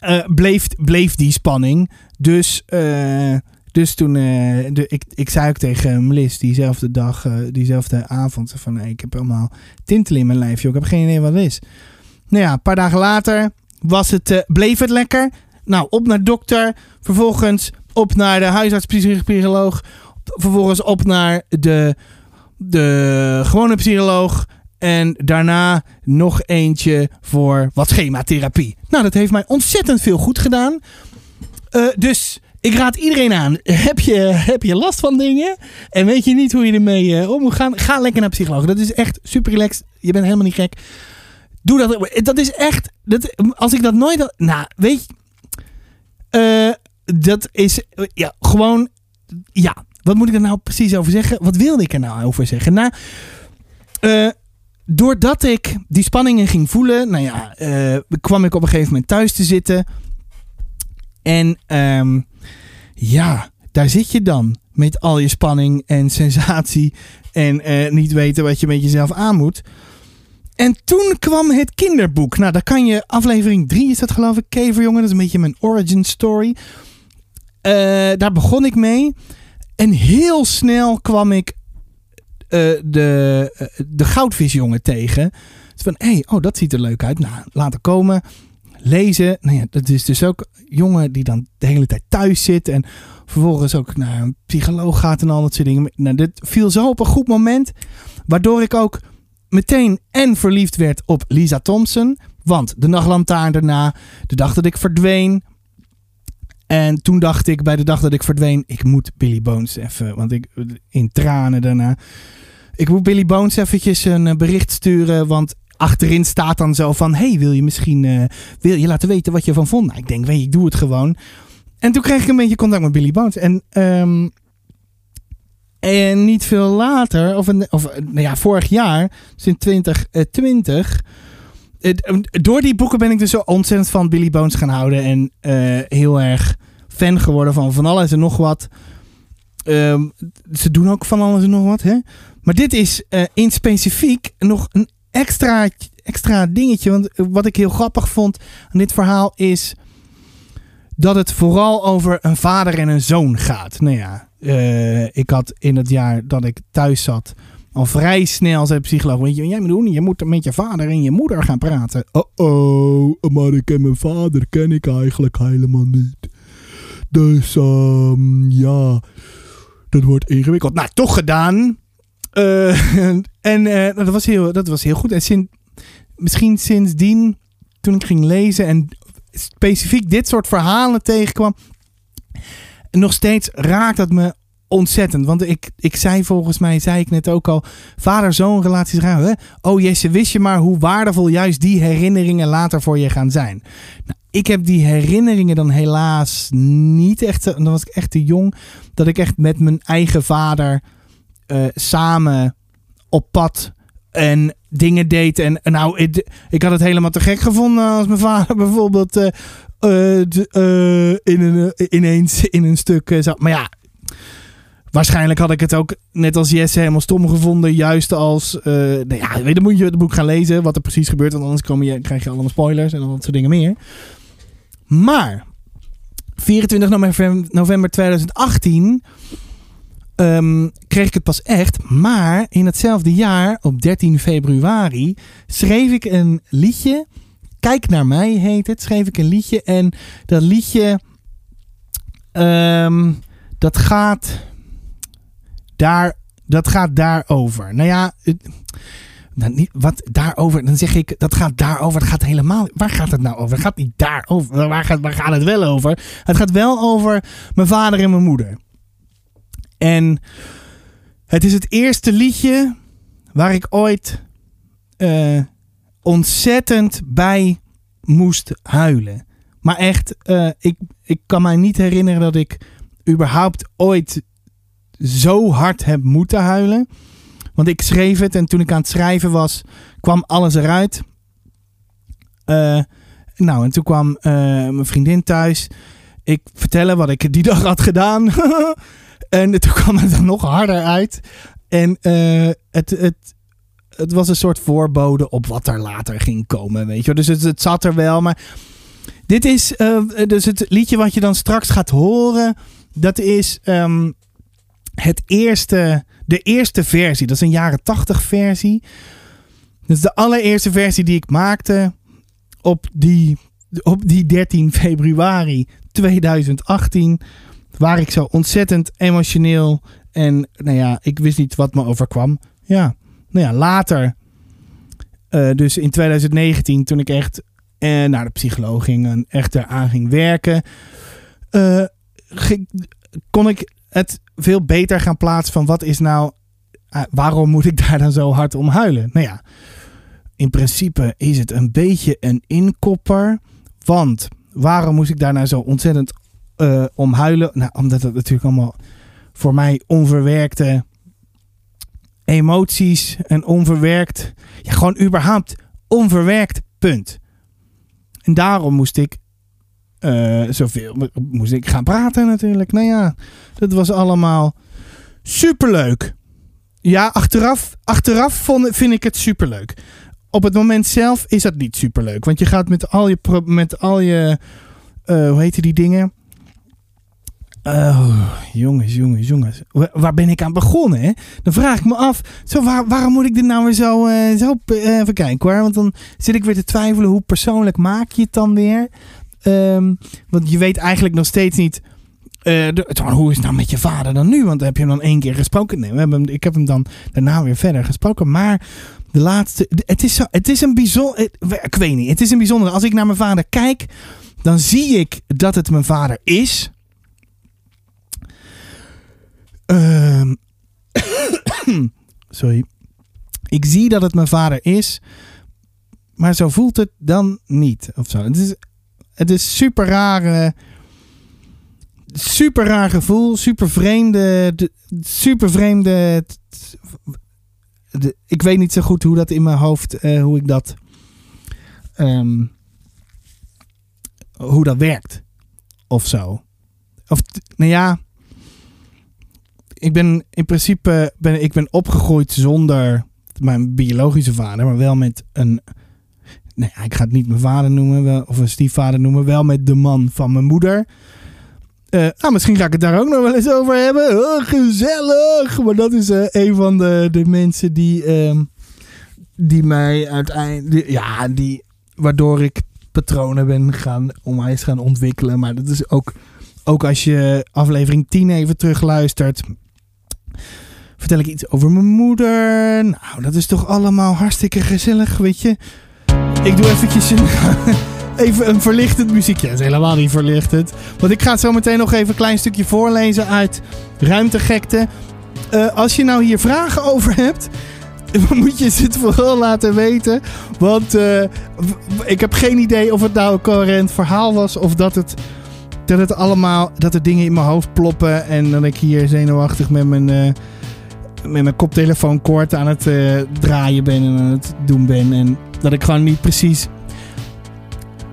S1: uh, bleef, bleef die spanning. Dus, uh, dus toen, de, ik, ik zei ook tegen Melis diezelfde dag, diezelfde avond, van ik heb allemaal tintel in mijn lijf, ik heb geen idee wat het is. Nou ja, een paar dagen later was het, bleef het lekker. Nou, op naar dokter, vervolgens op naar de huisarts-psycholoog, vervolgens op naar de de gewone psycholoog. En daarna nog eentje voor wat schematherapie. Nou, dat heeft mij ontzettend veel goed gedaan. Uh, dus ik raad iedereen aan. Heb je, heb je last van dingen? En weet je niet hoe je ermee uh, om moet gaan? Ga lekker naar psycholoog. Dat is echt super relaxed. Je bent helemaal niet gek. Doe dat. Dat is echt. Dat, als ik dat nooit. Nou, weet je. Uh, dat is. Ja, gewoon. Ja, wat moet ik er nou precies over zeggen? Wat wilde ik er nou over zeggen? Nou, uh, doordat ik die spanningen ging voelen, nou ja, uh, kwam ik op een gegeven moment thuis te zitten. En um, ja, daar zit je dan met al je spanning en sensatie en uh, niet weten wat je met jezelf aan moet. En toen kwam het kinderboek. Nou, daar kan je, aflevering 3 is dat geloof ik, Keverjongen. Dat is een beetje mijn origin story. daar begon ik mee. En heel snel kwam ik uh, de, uh, de goudvisjongen tegen. Van, hé, hey, oh, dat ziet er leuk uit. Nou, laten komen. Lezen. Nou ja, dat is dus ook jongen die dan de hele tijd thuis zit. En vervolgens ook naar een psycholoog gaat en al dat soort dingen. Nou, dit viel zo op een goed moment. Waardoor ik ook meteen en verliefd werd op Lisa Thompson. Want de nachtlantaarn daarna, de dag dat ik verdween, en toen dacht ik, bij de dag dat ik verdween, ik moet Billy Bones even, want ik in tranen daarna. Ik moet Billy Bones eventjes een eh, bericht sturen, want achterin staat dan zo van, hey, wil je misschien, uh, wil je laten weten wat je van vond? Nou, ik denk, weet je, ik doe het gewoon. En toen kreeg ik een beetje contact met Billy Bones. En, um, en niet veel later, of, een, of nou ja, vorig jaar, in 2020 door die boeken ben ik dus zo ontzettend van Billy Bones gaan houden. En uh, heel erg fan geworden van van alles en nog wat. Um, ze doen ook van alles en nog wat. Hè? Maar dit is uh, in specifiek nog een extra, extra dingetje. Want wat ik heel grappig vond aan dit verhaal is dat het vooral over een vader en een zoon gaat. Nou ja, ik had in het jaar dat ik thuis zat al vrij snel zei de psycholoog, weet je jij moet doen? Je moet met je vader en je moeder gaan praten. Oh oh, maar ik ken mijn vader ken ik eigenlijk helemaal niet. Dus um, ja, dat wordt ingewikkeld. Nou, toch gedaan. Uh, en uh, dat, was heel, dat was heel goed. En misschien sindsdien, toen ik ging lezen en specifiek dit soort verhalen tegenkwam, nog steeds raakt dat me ontzettend. Want ik, ik zei volgens mij, zei ik net ook al, vader-zoon relaties gaan. Hè? Oh Jesse, wist je maar hoe waardevol juist die herinneringen later voor je gaan zijn. Nou, ik heb die herinneringen dan helaas niet echt, dan was ik echt te jong, dat ik echt met mijn eigen vader uh, samen op pad en dingen deed. En, nou, ik, had het helemaal te gek gevonden als mijn vader bijvoorbeeld uh, in een, ineens in een stuk zat. Maar ja, waarschijnlijk had ik het ook net als Jesse helemaal stom gevonden. Juist als, nou ja, dan moet je het boek gaan lezen wat er precies gebeurt. Want anders je, krijg je allemaal spoilers en al dat soort dingen meer. Maar 24 november, november 2018 um, kreeg ik het pas echt. Maar in hetzelfde jaar, op 13 februari, schreef ik een liedje. Kijk naar mij heet het. Schreef ik een liedje. En dat liedje. Um, dat gaat. Daar. Dat gaat daarover. Nou ja. Het, nou, niet, wat daarover, dan zeg ik, dat gaat daarover. Dat gaat helemaal. Waar gaat het nou over? Het gaat niet daarover. Waar gaat, waar gaat het wel over? Het gaat wel over mijn vader en mijn moeder. En het is het eerste liedje waar ik ooit uh, ontzettend bij moest huilen. Maar echt, uh, ik, ik kan mij niet herinneren dat ik überhaupt ooit zo hard heb moeten huilen. Want ik schreef het en toen ik aan het schrijven was, kwam alles eruit. Uh, nou, en toen kwam mijn vriendin thuis. Ik vertelde wat ik die dag had gedaan. En toen kwam het er nog harder uit. En uh, het, het, het was een soort voorbode op wat er later ging komen. Weet je? Dus het, zat er wel. Maar dit is dus het liedje wat je dan straks gaat horen. Dat is um, het eerste, de eerste versie. Dat is een jaren tachtig versie. Dat is de allereerste versie die ik maakte op die, op die 13 februari 2018 waar ik zo ontzettend emotioneel en nou ja, ik wist niet wat me overkwam. Ja, nou ja, later, uh, dus in 2019, toen ik echt uh, naar de psycholoog ging en echt eraan ging werken, uh, kon ik het veel beter gaan plaatsen van wat is nou, waarom moet ik daar dan zo hard om huilen? Nou ja, in principe is het een beetje een inkopper, want waarom moest ik daar nou zo ontzettend uh, om huilen. Nou, omdat het natuurlijk allemaal voor mij onverwerkte emoties en onverwerkt. Ja, gewoon überhaupt onverwerkt punt. En daarom moest ik uh, zoveel moest ik gaan praten natuurlijk. Nou ja, dat was allemaal superleuk. Ja, achteraf, achteraf vond, vind ik het superleuk. Op het moment zelf is dat niet superleuk. Want je gaat met al je, met al je uh, hoe heet die dingen? Oh, jongens, jongens, jongens. Waar ben ik aan begonnen? Hè? Dan vraag ik me af, zo, waar, waarom moet ik dit nou weer zo, uh, zo even kijken hoor. Want dan zit ik weer te twijfelen, hoe persoonlijk maak je het dan weer? Um, want je weet eigenlijk nog steeds niet, de, hoe is het nou met je vader dan nu? Want heb je hem dan één keer gesproken? Nee, we hebben, ik heb hem dan daarna weer verder gesproken. Maar de laatste, het is, het is een bijzonder, ik weet niet, het is een bijzonder. Als ik naar mijn vader kijk, dan zie ik dat het mijn vader is. Uh, sorry. Ik zie dat het mijn vader is. Maar zo voelt het dan niet. Of zo. Het is, het is super rare. Super raar gevoel. Super vreemde. Super vreemde. ik weet niet zo goed hoe dat in mijn hoofd. Uh, hoe ik dat. Um, hoe dat werkt. Of zo. Of, nou ja ik ben in principe ben, ik ben opgegroeid zonder mijn biologische vader, maar wel met een. Nee, ik ga het niet mijn vader noemen, of een stiefvader noemen, wel met de man van mijn moeder. Uh, nou, misschien ga ik het daar ook nog wel eens over hebben. Oh, gezellig! Maar dat is uh, een van de, de mensen die, uh, die mij uiteindelijk. Ja, die. Waardoor ik patronen ben gaan, eens gaan ontwikkelen. Maar dat is ook. Ook als je aflevering 10 even terugluistert vertel ik iets over mijn moeder. Nou, dat is toch allemaal hartstikke gezellig, weet je. Ik doe eventjes een, even een verlichtend muziekje. Dat is helemaal niet verlichtend. Want ik ga zo meteen nog even een klein stukje voorlezen uit Ruimtegekte. Uh, als je nou hier vragen over hebt, moet je het vooral laten weten. Want uh, ik heb geen idee of het nou een coherent verhaal was of dat het dat het allemaal, dat er dingen in mijn hoofd ploppen en dat ik hier zenuwachtig met mijn, uh, met mijn koptelefoon kort aan het uh, draaien ben en aan het doen ben. En dat ik gewoon niet precies.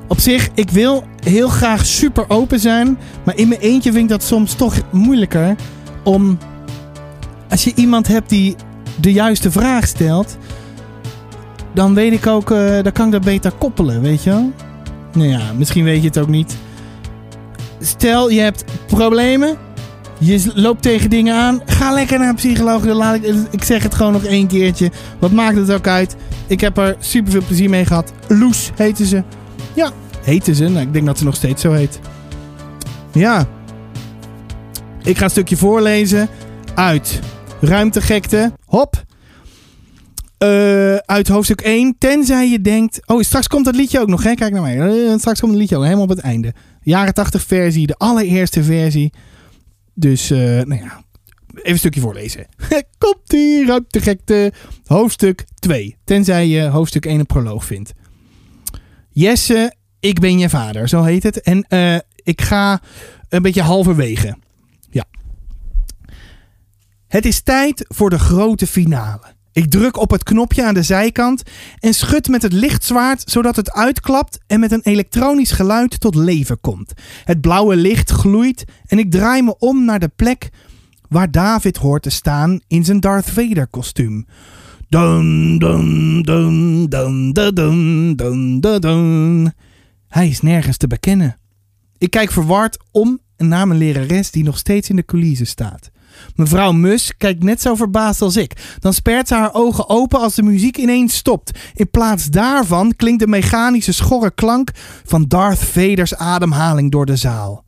S1: Op zich, ik wil heel graag super open zijn, maar in mijn eentje vind ik dat soms toch moeilijker om. Als je iemand hebt die de juiste vraag stelt, dan weet ik ook, uh, dan kan ik dat beter koppelen, weet je wel? Nou ja, misschien weet je het ook niet stel je hebt problemen. Je loopt tegen dingen aan. Ga lekker naar een psycholoog. Laat ik, ik zeg het gewoon nog één keertje. Wat maakt het ook uit? Ik heb er super veel plezier mee gehad. Loes heette ze. Ja, heette ze. Nou, ik denk dat ze nog steeds zo heet. Ja. Ik ga een stukje voorlezen uit Ruimtegekte. Hop. Uh, uit hoofdstuk 1. Tenzij je denkt. Oh, straks komt dat liedje ook nog. Hè? Kijk naar mij. Uh, straks komt het liedje ook helemaal op het einde. Jaren 80 versie, de allereerste versie. Dus, uh, nou ja. Even een stukje voorlezen. komt hier ruimtegekte. Hoofdstuk 2. Tenzij je hoofdstuk 1 een proloog vindt. Jesse, ik ben je vader. Zo heet het. En ik ga een beetje halverwege. Ja. Het is tijd voor de grote finale. Ik druk op het knopje aan de zijkant en schud met het lichtzwaard zodat het uitklapt en met een elektronisch geluid tot leven komt. Het blauwe licht gloeit en ik draai me om naar de plek waar David hoort te staan in zijn Darth Vader kostuum. Dun, dun, dun, dun, dun, dun, dun, Hij is nergens te bekennen. Ik kijk verward om naar mijn lerares die nog steeds in de coulissen staat. Mevrouw Mus kijkt net zo verbaasd als ik. Dan spert ze haar ogen open als de muziek ineens stopt. In plaats daarvan klinkt de mechanische schorre klank van Darth Vader's ademhaling door de zaal.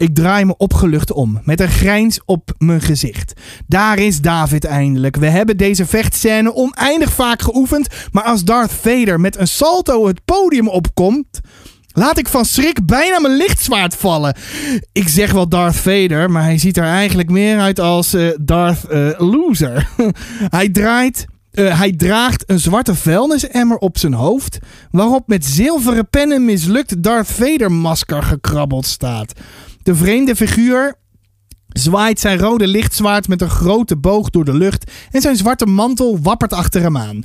S1: Ik draai me opgelucht om, met een grijns op mijn gezicht. Daar is David eindelijk. We hebben deze vechtscène oneindig vaak geoefend, maar als Darth Vader met een salto het podium opkomt, Laat ik van schrik bijna mijn lichtzwaard vallen. Ik zeg wel Darth Vader, maar hij ziet er eigenlijk meer uit als uh, Darth uh, Loser. hij draait. Uh, hij draagt een zwarte vuilnisemmer op zijn hoofd, waarop met zilveren pennen mislukt Darth Vader masker gekrabbeld staat. De vreemde figuur zwaait zijn rode lichtzwaard met een grote boog door de lucht en zijn zwarte mantel wappert achter hem aan.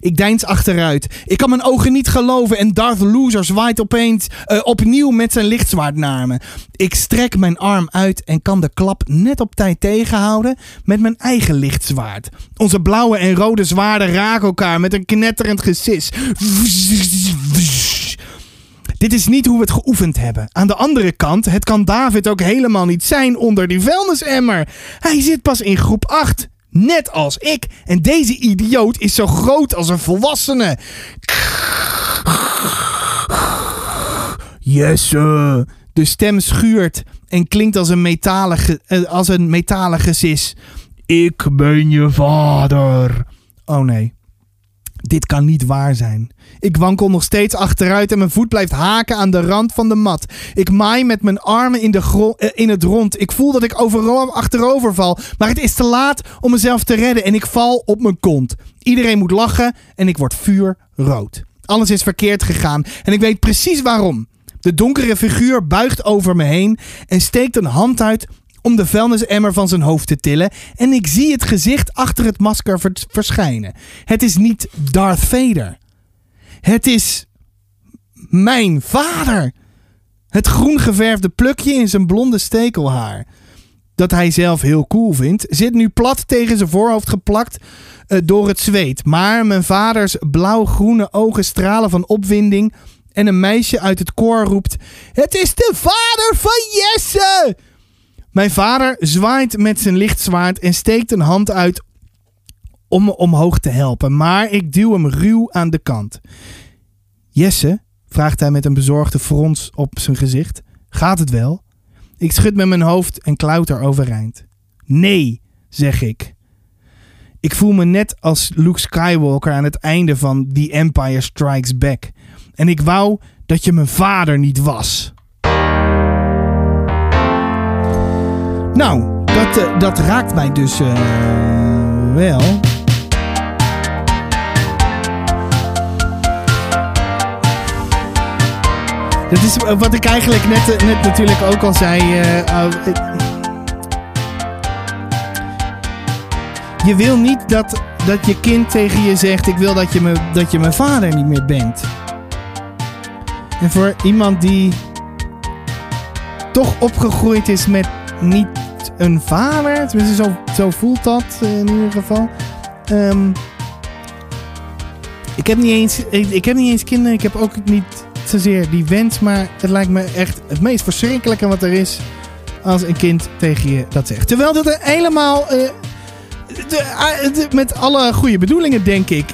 S1: Ik deins achteruit. Ik kan mijn ogen niet geloven en Darth Loser zwaait opeens uh, opnieuw met zijn lichtzwaard naar me. Ik strek mijn arm uit en kan de klap net op tijd tegenhouden met mijn eigen lichtzwaard. Onze blauwe en rode zwaarden raken elkaar met een knetterend gesis. Dit is niet hoe we het geoefend hebben. Aan de andere kant, het kan David ook helemaal niet zijn onder die vuilnisemmer. Hij zit pas in groep 8. Net als ik. En deze idioot is zo groot als een volwassene. Jesse. De stem schuurt en klinkt als een metalen, eh, als een metalen gesis. Ik ben je vader. Oh nee. Dit kan niet waar zijn. Ik wankel nog steeds achteruit en mijn voet blijft haken aan de rand van de mat. Ik maai met mijn armen in, de eh, in het rond. Ik voel dat ik overal achterover val. Maar het is te laat om mezelf te redden en ik val op mijn kont. Iedereen moet lachen en ik word vuurrood. Alles is verkeerd gegaan en ik weet precies waarom. De donkere figuur buigt over me heen en steekt een hand uit om de vuilnisemmer van zijn hoofd te tillen en ik zie het gezicht achter het masker verschijnen. Het is niet Darth Vader. Het is mijn vader. Het groen geverfde plukje in zijn blonde stekelhaar. Dat hij zelf heel cool vindt, zit nu plat tegen zijn voorhoofd geplakt uh, door het zweet. Maar mijn vaders blauw-groene ogen stralen van opwinding. En een meisje uit het koor roept: Het is de vader van Jesse! Mijn vader zwaait met zijn lichtzwaard en steekt een hand uit om me omhoog te helpen, maar ik duw hem ruw aan de kant. Jesse, vraagt hij met een bezorgde frons op zijn gezicht, gaat het wel? Ik schud met mijn hoofd en klauter overeind. Nee, zeg ik. Ik voel me net als Luke Skywalker aan het einde van The Empire Strikes Back. En ik wou dat je mijn vader niet was. Nou, dat, uh, dat raakt mij dus uh, wel. Dat is wat ik eigenlijk net, net natuurlijk ook al zei. Je wil niet dat, dat je kind tegen je zegt: Ik wil dat je, me, dat je mijn vader niet meer bent. En voor iemand die toch opgegroeid is met niet een vader, tenminste zo, zo voelt dat in ieder geval. Um, ik, heb niet eens, ik, heb niet eens kinderen, ik heb ook niet zozeer die wens, maar het lijkt me echt het meest verschrikkelijke wat er is als een kind tegen je dat zegt. Terwijl dat er helemaal uh, de, met alle goede bedoelingen, denk ik.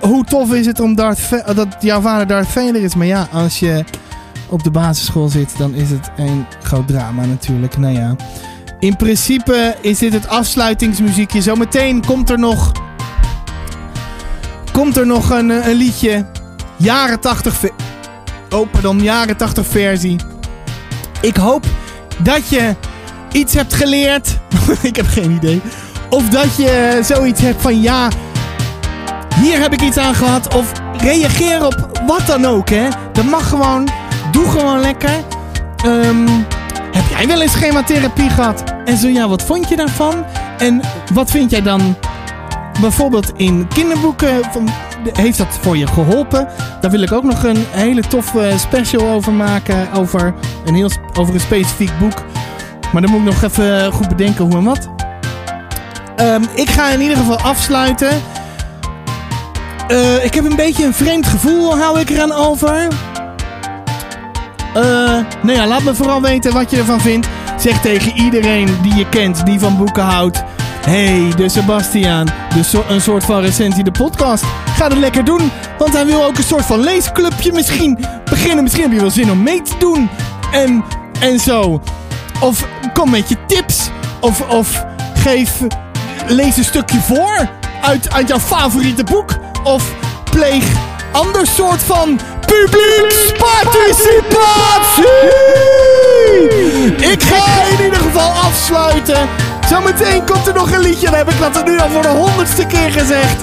S1: Hoe tof is het om Darth dat jouw vader Darth Vader is? Maar ja, als je op de basisschool zit, dan is het een groot drama natuurlijk. Nou ja. In principe is dit het afsluitingsmuziekje. Zometeen komt er nog. Komt er nog een, een liedje. Jaren 80. Oh, pardon, jaren 80 versie. Ik hoop dat je iets hebt geleerd. ik heb geen idee. Of dat je zoiets hebt van ja, hier heb ik iets aan gehad. Of reageer op wat dan ook, hè. Dat mag gewoon. Doe gewoon lekker. Um, heb jij wel eens schematherapie gehad? En zo ja, wat vond je daarvan? En wat vind jij dan bijvoorbeeld in kinderboeken? Heeft dat voor je geholpen? Daar wil ik ook nog een hele toffe special over maken. Over een, heel, over een specifiek boek. Maar dan moet ik nog even goed bedenken hoe en wat. Um, ik ga in ieder geval afsluiten. Uh, ik heb een beetje een vreemd gevoel, hou ik eraan over. Uh, nou ja, laat me vooral weten wat je ervan vindt. Zeg tegen iedereen die je kent, die van boeken houdt. hey, de Sebastiaan. Dus een soort van recensie de podcast. Ga het lekker doen. Want hij wil ook een soort van leesclubje misschien beginnen. Misschien heb je wel zin om mee te doen. En, en zo. Of kom met je tips. Of, of geef, lees een stukje voor uit, uit jouw favoriete boek. Of pleeg ander soort van publieksparticipatie. Ik ga in ieder geval afsluiten. Zometeen komt er nog een liedje. Dan heb ik dat nu al voor de honderdste keer gezegd.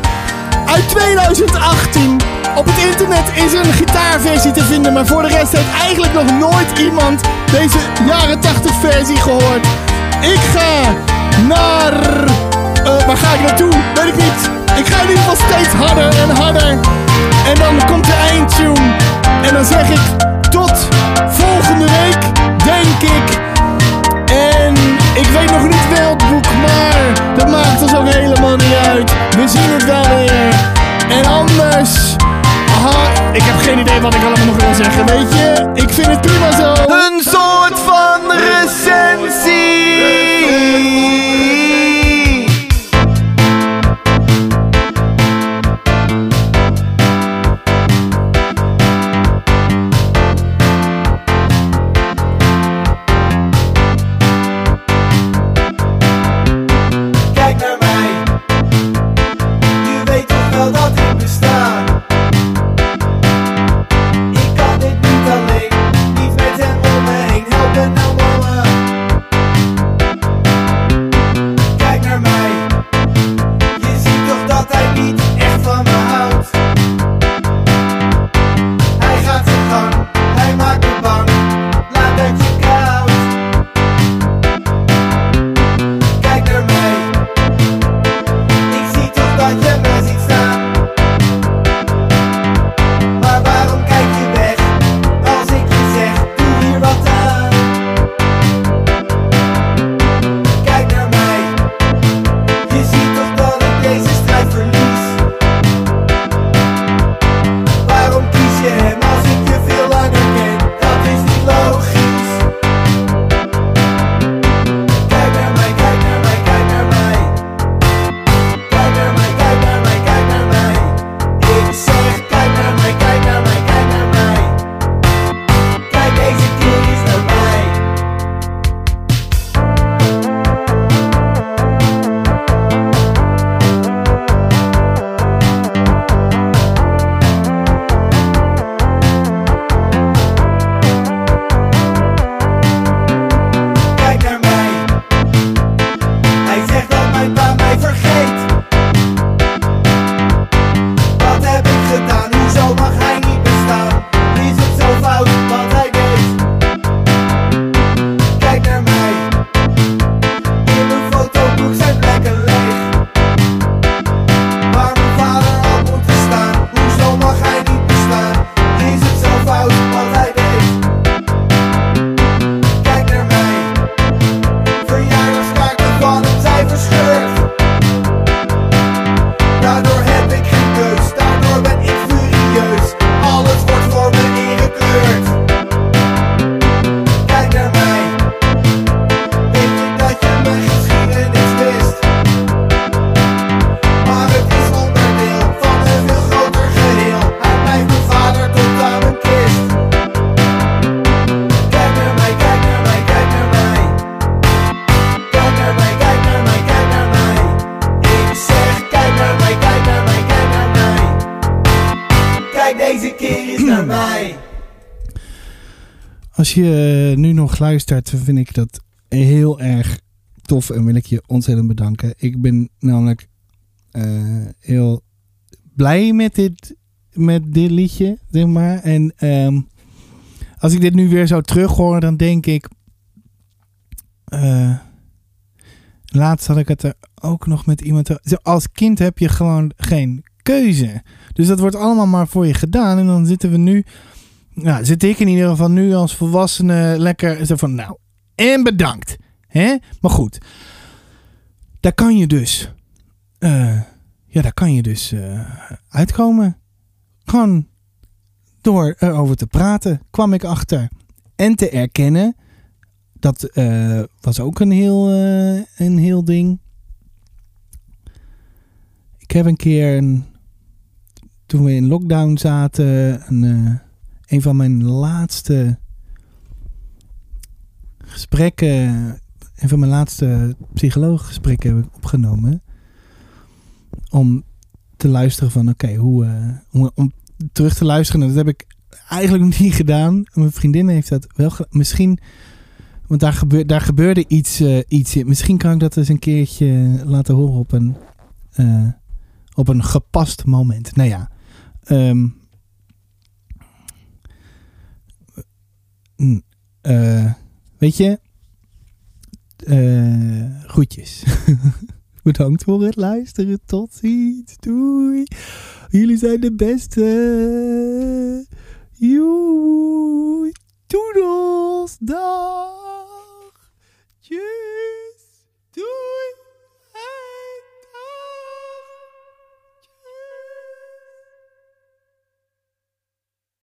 S1: Uit 2018. Op het internet is een gitaarversie te vinden. Maar voor de rest heeft eigenlijk nog nooit iemand deze jaren 80 versie gehoord. Ik ga naar... Uh, waar ga ik naartoe? Weet ik niet. Ik ga in ieder geval steeds harder en harder. En dan komt de eindtune. En dan zeg ik tot volgende week, denk ik. En ik weet nog niet welk boek, maar dat maakt ons ook helemaal niet uit. We zien het wel weer. En anders... Aha, ik heb geen idee wat ik allemaal nog wil zeggen, weet je? Ik vind het prima zo. Je nu nog luistert, vind ik dat heel erg tof en wil ik je ontzettend bedanken. Ik ben namelijk heel blij met dit, met dit liedje, zeg maar. En ehm, als ik dit nu weer zo terughoor, dan denk ik. Uh, laatst had ik het er ook nog met iemand. Als kind heb je gewoon geen keuze. Dus dat wordt allemaal maar voor je gedaan. En dan zitten we nu. Nou, zit ik in ieder geval nu als volwassene lekker. Zo van nou. En bedankt. Hè? Maar goed. Daar kan je dus. Uh, ja, daar kan je dus uh, uitkomen. Gewoon door erover te praten, kwam ik achter. En te erkennen. Dat uh, was ook een heel, een heel ding. Ik heb een keer, toen we in lockdown zaten, een, een van mijn laatste gesprekken, een van mijn laatste psycholooggesprekken heb ik opgenomen om te luisteren van oké, hoe, uh, om, om, terug te luisteren. dat heb ik eigenlijk nog niet gedaan. Mijn vriendin heeft dat wel Misschien, want daar, gebeur, daar gebeurde iets, uh, iets Misschien kan ik dat eens een keertje laten horen op een, uh, op een gepast moment. Nou ja, um, weet je, groetjes. Bedankt voor het luisteren. Tot ziens. Doei. Jullie zijn de beste. Joei. Doedels. Dag. Tjus.